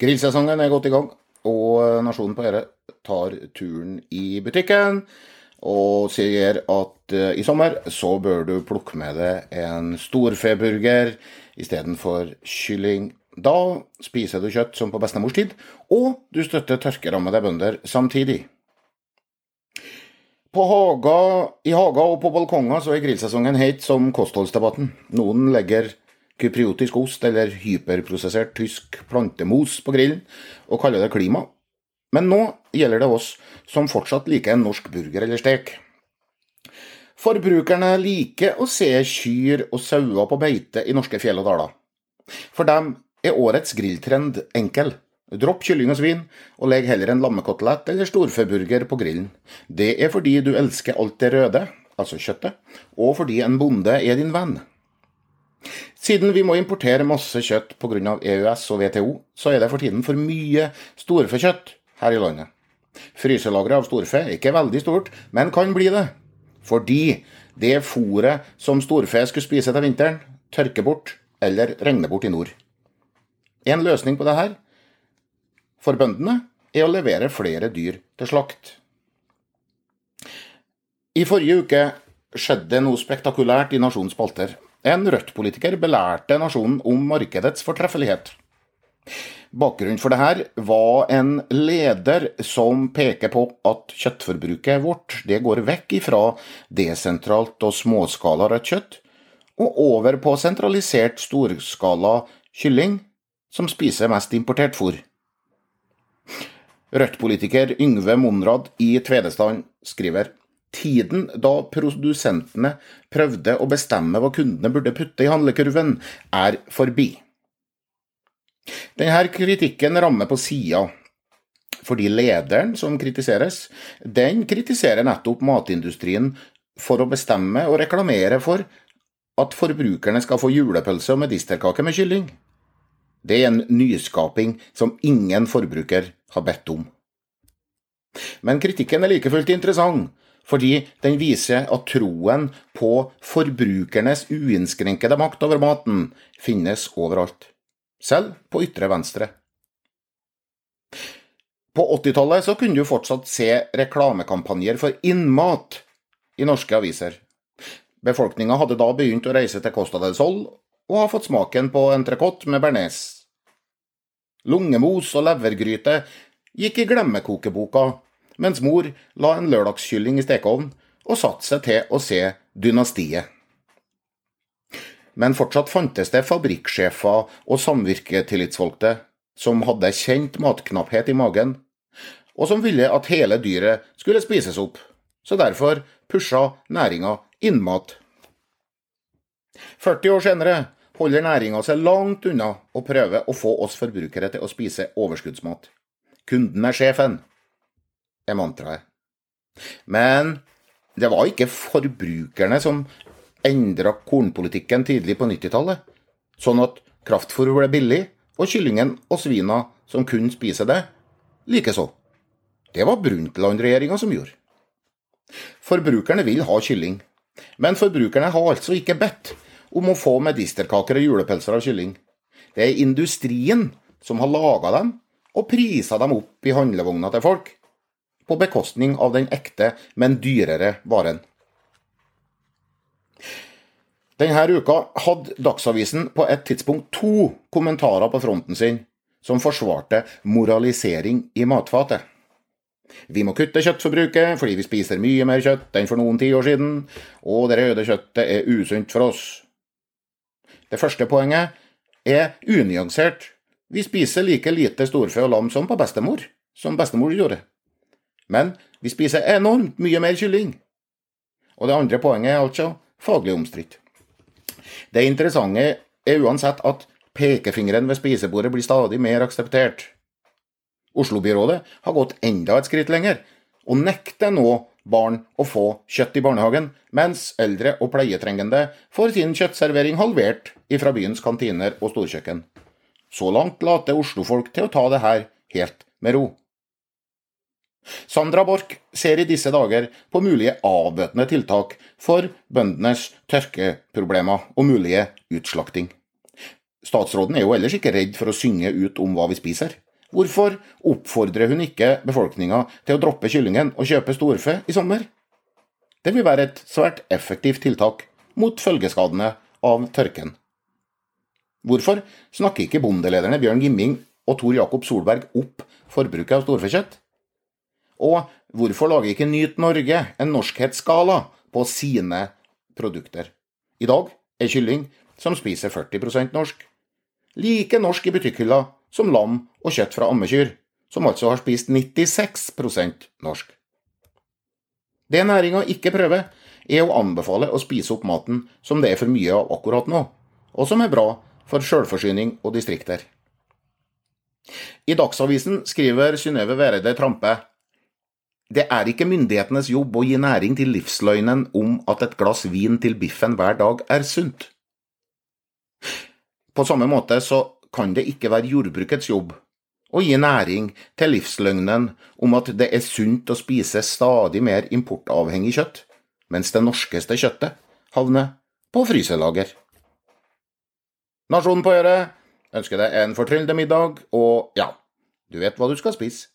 Grillsesongen er godt i gang, og Nasjonen på Øre tar turen i butikken og sier at uh, i sommer så bør du plukke med deg en storfeburger istedenfor kylling. Da spiser du kjøtt som på bestemors tid, og du støtter tørkerammede bønder samtidig. Haga, I hager og på balkonger så er grillsesongen heit som kostholdsdebatten. Noen legger kypriotisk ost eller hyperprosessert tysk plantemos på grillen og kaller det klima. Men nå gjelder det oss som fortsatt liker en norsk burger eller stek. Forbrukerne liker å se kyr og sauer på beite i norske fjell og daler. For dem er årets grilltrend enkel. Dropp kylling og svin, og legg heller en lammekotelett eller storfeburger på grillen. Det er fordi du elsker alt det røde, altså kjøttet, og fordi en bonde er din venn. Siden vi må importere masse kjøtt pga. EØS og WTO, så er det for tiden for mye storfekjøtt her i landet. Fryselageret av storfe er ikke veldig stort, men kan bli det. Fordi det fôret som storfe skulle spise til vinteren, tørker bort eller regner bort i nord. En løsning på dette for bøndene er å levere flere dyr til slakt. I forrige uke skjedde noe spektakulært i Nasjonens spalter. En Rødt-politiker belærte nasjonen om markedets fortreffelighet. Bakgrunnen for det her var en leder som peker på at kjøttforbruket vårt det går vekk ifra desentralt og småskala rødt kjøtt, og over på sentralisert storskala kylling, som spiser mest importert fôr. Rødt-politiker Yngve Monrad i Tvedestrand skriver Tiden da produsentene prøvde å bestemme hva kundene burde putte i handlekurven, er forbi. Denne kritikken rammer på sida, fordi lederen som kritiseres, den kritiserer nettopp matindustrien for å bestemme og reklamere for at forbrukerne skal få julepølse og medisterkake med kylling. Det er en nyskaping som ingen forbruker har bedt om. Men kritikken er like fullt interessant, fordi den viser at troen på forbrukernes uinnskrenkede makt over maten finnes overalt, selv på ytre venstre. På 80-tallet kunne du fortsatt se reklamekampanjer for innmat i norske aviser. Befolkninga hadde da begynt å reise til Costa del Sol og har fått smaken på entrecôte med bearnés. Lungemos og levergryte gikk i glemmekokeboka mens mor la en lørdagskylling i stekeovnen og satte seg til å se Dynastiet. Men fortsatt fantes det fabrikksjefer og samvirketillitsvalgte som hadde kjent matknapphet i magen, og som ville at hele dyret skulle spises opp, så derfor pusha næringa innmat. 40 år senere holder næringa seg langt unna og prøver å få oss forbrukere til å spise overskuddsmat. Kunden er sjefen er mantraet. Men det var ikke forbrukerne som endra kornpolitikken tidlig på 90-tallet, sånn at kraftfôr ble billig, og kyllingen og svina som kunne spise det, likeså. Det var Brundtland-regjeringa som gjorde. Forbrukerne vil ha kylling, men forbrukerne har altså ikke bedt om å få medisterkaker og julepølser av kylling. Det er industrien som har laga dem og prisa dem opp i handlevogna til folk på bekostning av den ekte, men dyrere varen. Denne uka hadde Dagsavisen på et tidspunkt to kommentarer på fronten sin som forsvarte moralisering i matfatet. Vi må kutte kjøttforbruket fordi vi spiser mye mer kjøtt enn for noen tiår siden, og det røde kjøttet er usunt for oss. Det første poenget er unyansert. Vi spiser like lite storfe og lam som på bestemor, som bestemor gjorde men vi spiser enormt mye mer kylling. Og det andre poenget er altså faglig omstridt. Det interessante er uansett at pekefingeren ved spisebordet blir stadig mer akseptert. Oslo-byrådet har gått enda et skritt lenger, og nekter nå barn å få kjøtt i barnehagen, mens eldre og pleietrengende får sin kjøttservering halvert ifra byens kantiner og storkjøkken. Så langt later Oslo-folk til å ta det her helt med ro. Sandra Borch ser i disse dager på mulige avbøtende tiltak for bøndenes tørkeproblemer og mulige utslakting. Statsråden er jo ellers ikke redd for å synge ut om hva vi spiser, Hvorfor oppfordrer hun ikke befolkninga til å droppe kyllingen og kjøpe storfe i sommer? Det vil være et svært effektivt tiltak mot følgeskadene av tørken. Hvorfor snakker ikke bondelederne Bjørn Gimming og Tor Jakob Solberg opp forbruket av storfekjøtt? Og hvorfor lager ikke Nyt Norge en norskhetsskala på sine produkter? I dag er kylling som spiser 40% norsk, like norsk i butikkhylla som lam og kjøtt fra ammekyr, som altså har spist 96% norsk. Det næringa ikke prøver, er å anbefale å spise opp maten som det er for mye av akkurat nå, og som er bra for sjølforsyning og distrikter. I Dagsavisen skriver Synnøve Vereide Trampe det er ikke myndighetenes jobb å gi næring til livsløgnen om at et glass vin til biffen hver dag er sunt. På samme måte så kan det ikke være jordbrukets jobb å gi næring til livsløgnen om at det er sunt å spise stadig mer importavhengig kjøtt, mens det norskeste kjøttet havner på fryselager. Nasjonen på øret ønsker deg en fortryllende middag, og ja, du vet hva du skal spise.